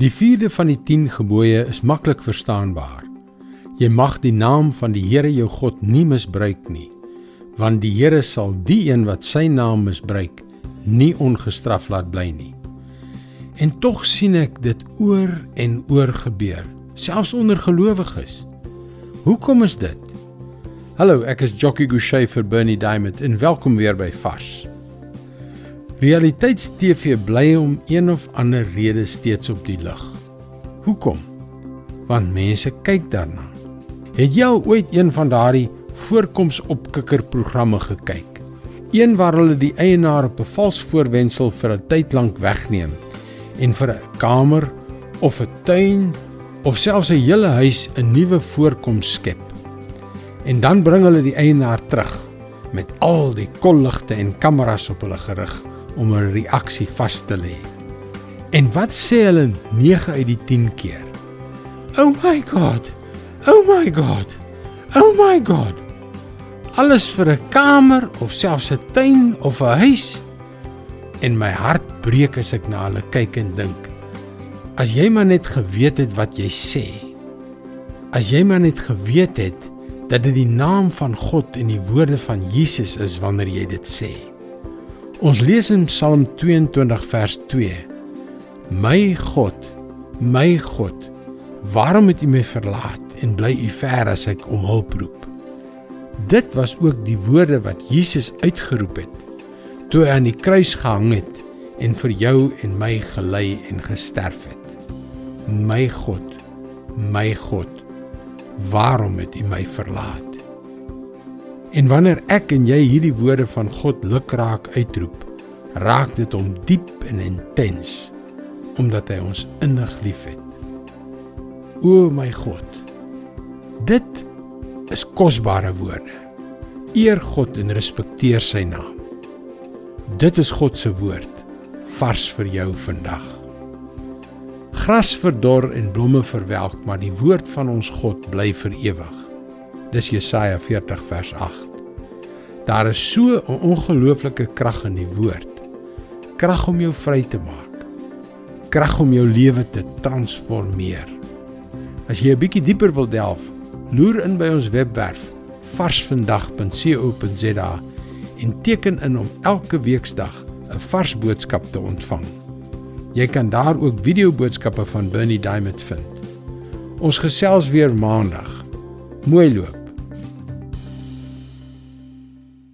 Die vierde van die 10 gebooie is maklik verstaanbaar. Jy mag die naam van die Here jou God nie misbruik nie, want die Here sal die een wat sy naam misbruik, nie ongestraf laat bly nie. En tog sien ek dit oor en oor gebeur, selfs onder gelowiges. Hoekom is dit? Hallo, ek is Jockey Gouchee vir Bernie Diamond en welkom weer by Vars. Realiteits-TV bly om een of ander rede steeds op die lig. Hoekom? Want mense kyk daarna. Het jy al ooit een van daardie voorkomsopkikkerprogramme gekyk? Een waar hulle die eienaar op 'n vals voorwendsel vir 'n tyd lank wegneem en vir 'n kamer of 'n tuin of selfs 'n hele huis 'n nuwe voorkoms skep. En dan bring hulle die eienaar terug met al die kolligte en kameras op hulle gerig om 'n reaksie vas te lê. En wat sê hulle 9 uit die 10 keer? Oh my god. Oh my god. Oh my god. Alles vir 'n kamer of selfs 'n tuin of 'n huis. En my hart breek as ek na hulle kyk en dink. As jy maar net geweet het wat jy sê. As jy maar net geweet het dat dit die naam van God en die woorde van Jesus is wanneer jy dit sê. Ons lees in Psalm 22 vers 2. My God, my God, waarom het U my verlaat en bly U ver as ek om hulp roep? Dit was ook die woorde wat Jesus uitgeroep het toe hy aan die kruis gehang het en vir jou en my gelei en gesterf het. My God, my God, waarom het U my verlaat? En wanneer ek en jy hierdie woorde van God lukraak uitroep, raak dit hom diep en intens omdat hy ons innig liefhet. O my God. Dit is kosbare woorde. Eer God en respekteer sy naam. Dit is God se woord vars vir jou vandag. Gras verdor en blomme verwelk, maar die woord van ons God bly vir ewig. Dis Jesaja 40 vers 8. Daar is so 'n ongelooflike krag in die woord. Krag om jou vry te maak. Krag om jou lewe te transformeer. As jy 'n bietjie dieper wil delf, loer in by ons webwerf varsvandag.co.za en teken in om elke weeksdag 'n vars boodskap te ontvang. Jy kan daar ook video boodskappe van Bernie Diamond vind. Ons gesels weer maandag. Mooi loop.